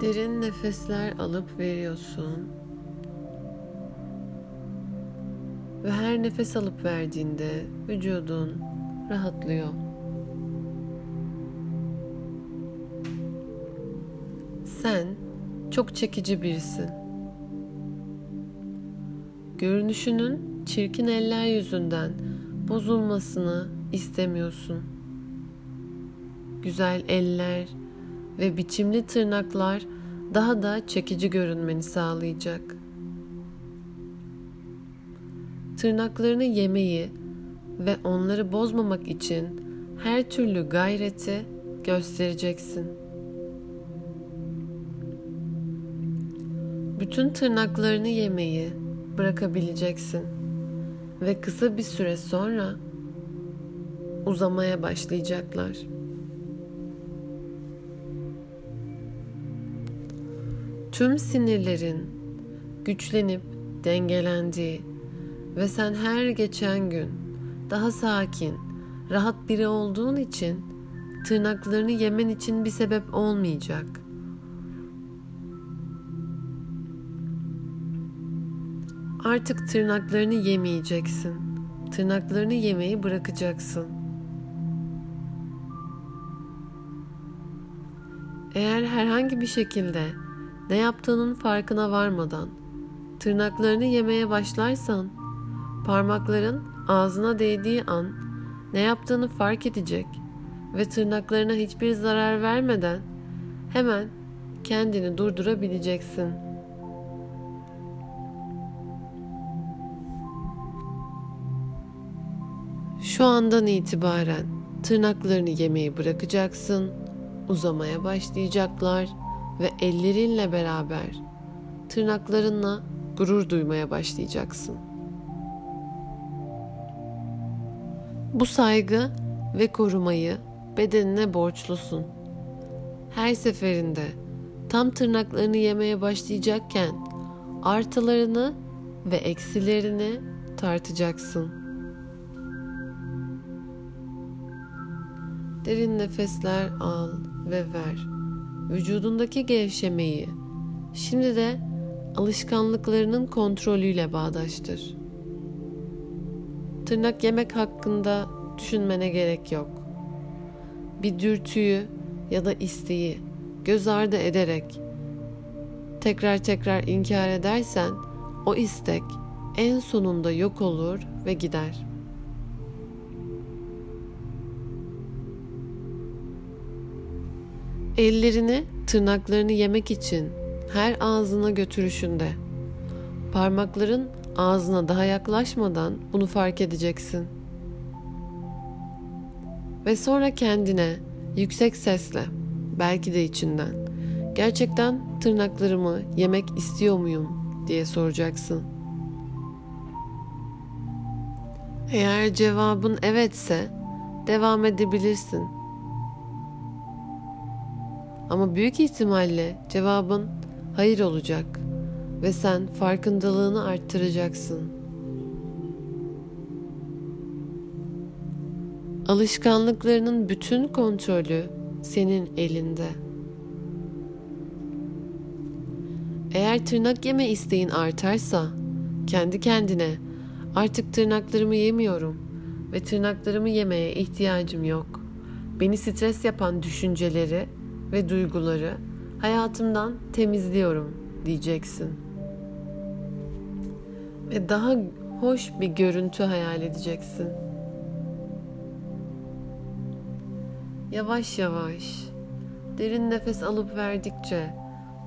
Derin nefesler alıp veriyorsun. Ve her nefes alıp verdiğinde vücudun rahatlıyor. Sen çok çekici birisin. Görünüşünün çirkin eller yüzünden bozulmasını istemiyorsun. Güzel eller ve biçimli tırnaklar daha da çekici görünmeni sağlayacak. Tırnaklarını yemeyi ve onları bozmamak için her türlü gayreti göstereceksin. Bütün tırnaklarını yemeyi bırakabileceksin ve kısa bir süre sonra uzamaya başlayacaklar. Tüm sinirlerin güçlenip dengelendiği ve sen her geçen gün daha sakin, rahat biri olduğun için tırnaklarını yemen için bir sebep olmayacak. Artık tırnaklarını yemeyeceksin. Tırnaklarını yemeyi bırakacaksın. Eğer herhangi bir şekilde ne yaptığının farkına varmadan tırnaklarını yemeye başlarsan parmakların ağzına değdiği an ne yaptığını fark edecek ve tırnaklarına hiçbir zarar vermeden hemen kendini durdurabileceksin. Şu andan itibaren tırnaklarını yemeyi bırakacaksın, uzamaya başlayacaklar ve ellerinle beraber tırnaklarınla gurur duymaya başlayacaksın. Bu saygı ve korumayı bedenine borçlusun. Her seferinde tam tırnaklarını yemeye başlayacakken artılarını ve eksilerini tartacaksın. Derin nefesler al ve ver. Vücudundaki gevşemeyi şimdi de alışkanlıklarının kontrolüyle bağdaştır. Tırnak yemek hakkında düşünmene gerek yok. Bir dürtüyü ya da isteği göz ardı ederek tekrar tekrar inkar edersen o istek en sonunda yok olur ve gider. Ellerini tırnaklarını yemek için her ağzına götürüşünde parmakların ağzına daha yaklaşmadan bunu fark edeceksin. Ve sonra kendine yüksek sesle belki de içinden gerçekten tırnaklarımı yemek istiyor muyum diye soracaksın. Eğer cevabın evetse devam edebilirsin. Ama büyük ihtimalle cevabın hayır olacak ve sen farkındalığını arttıracaksın. Alışkanlıklarının bütün kontrolü senin elinde. Eğer tırnak yeme isteğin artarsa kendi kendine artık tırnaklarımı yemiyorum ve tırnaklarımı yemeye ihtiyacım yok. Beni stres yapan düşünceleri ve duyguları hayatımdan temizliyorum diyeceksin. Ve daha hoş bir görüntü hayal edeceksin. Yavaş yavaş derin nefes alıp verdikçe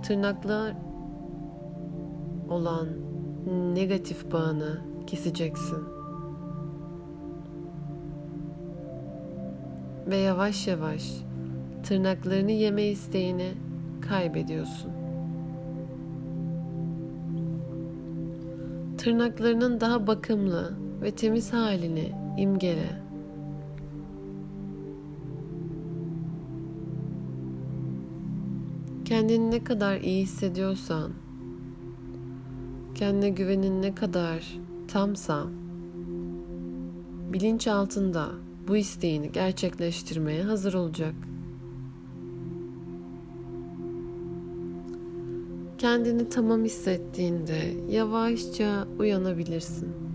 tırnaklar olan negatif bağını keseceksin. Ve yavaş yavaş tırnaklarını yeme isteğini kaybediyorsun. Tırnaklarının daha bakımlı ve temiz halini imgele. Kendini ne kadar iyi hissediyorsan, kendine güvenin ne kadar tamsa, bilinç altında bu isteğini gerçekleştirmeye hazır olacak. Kendini tamam hissettiğinde yavaşça uyanabilirsin.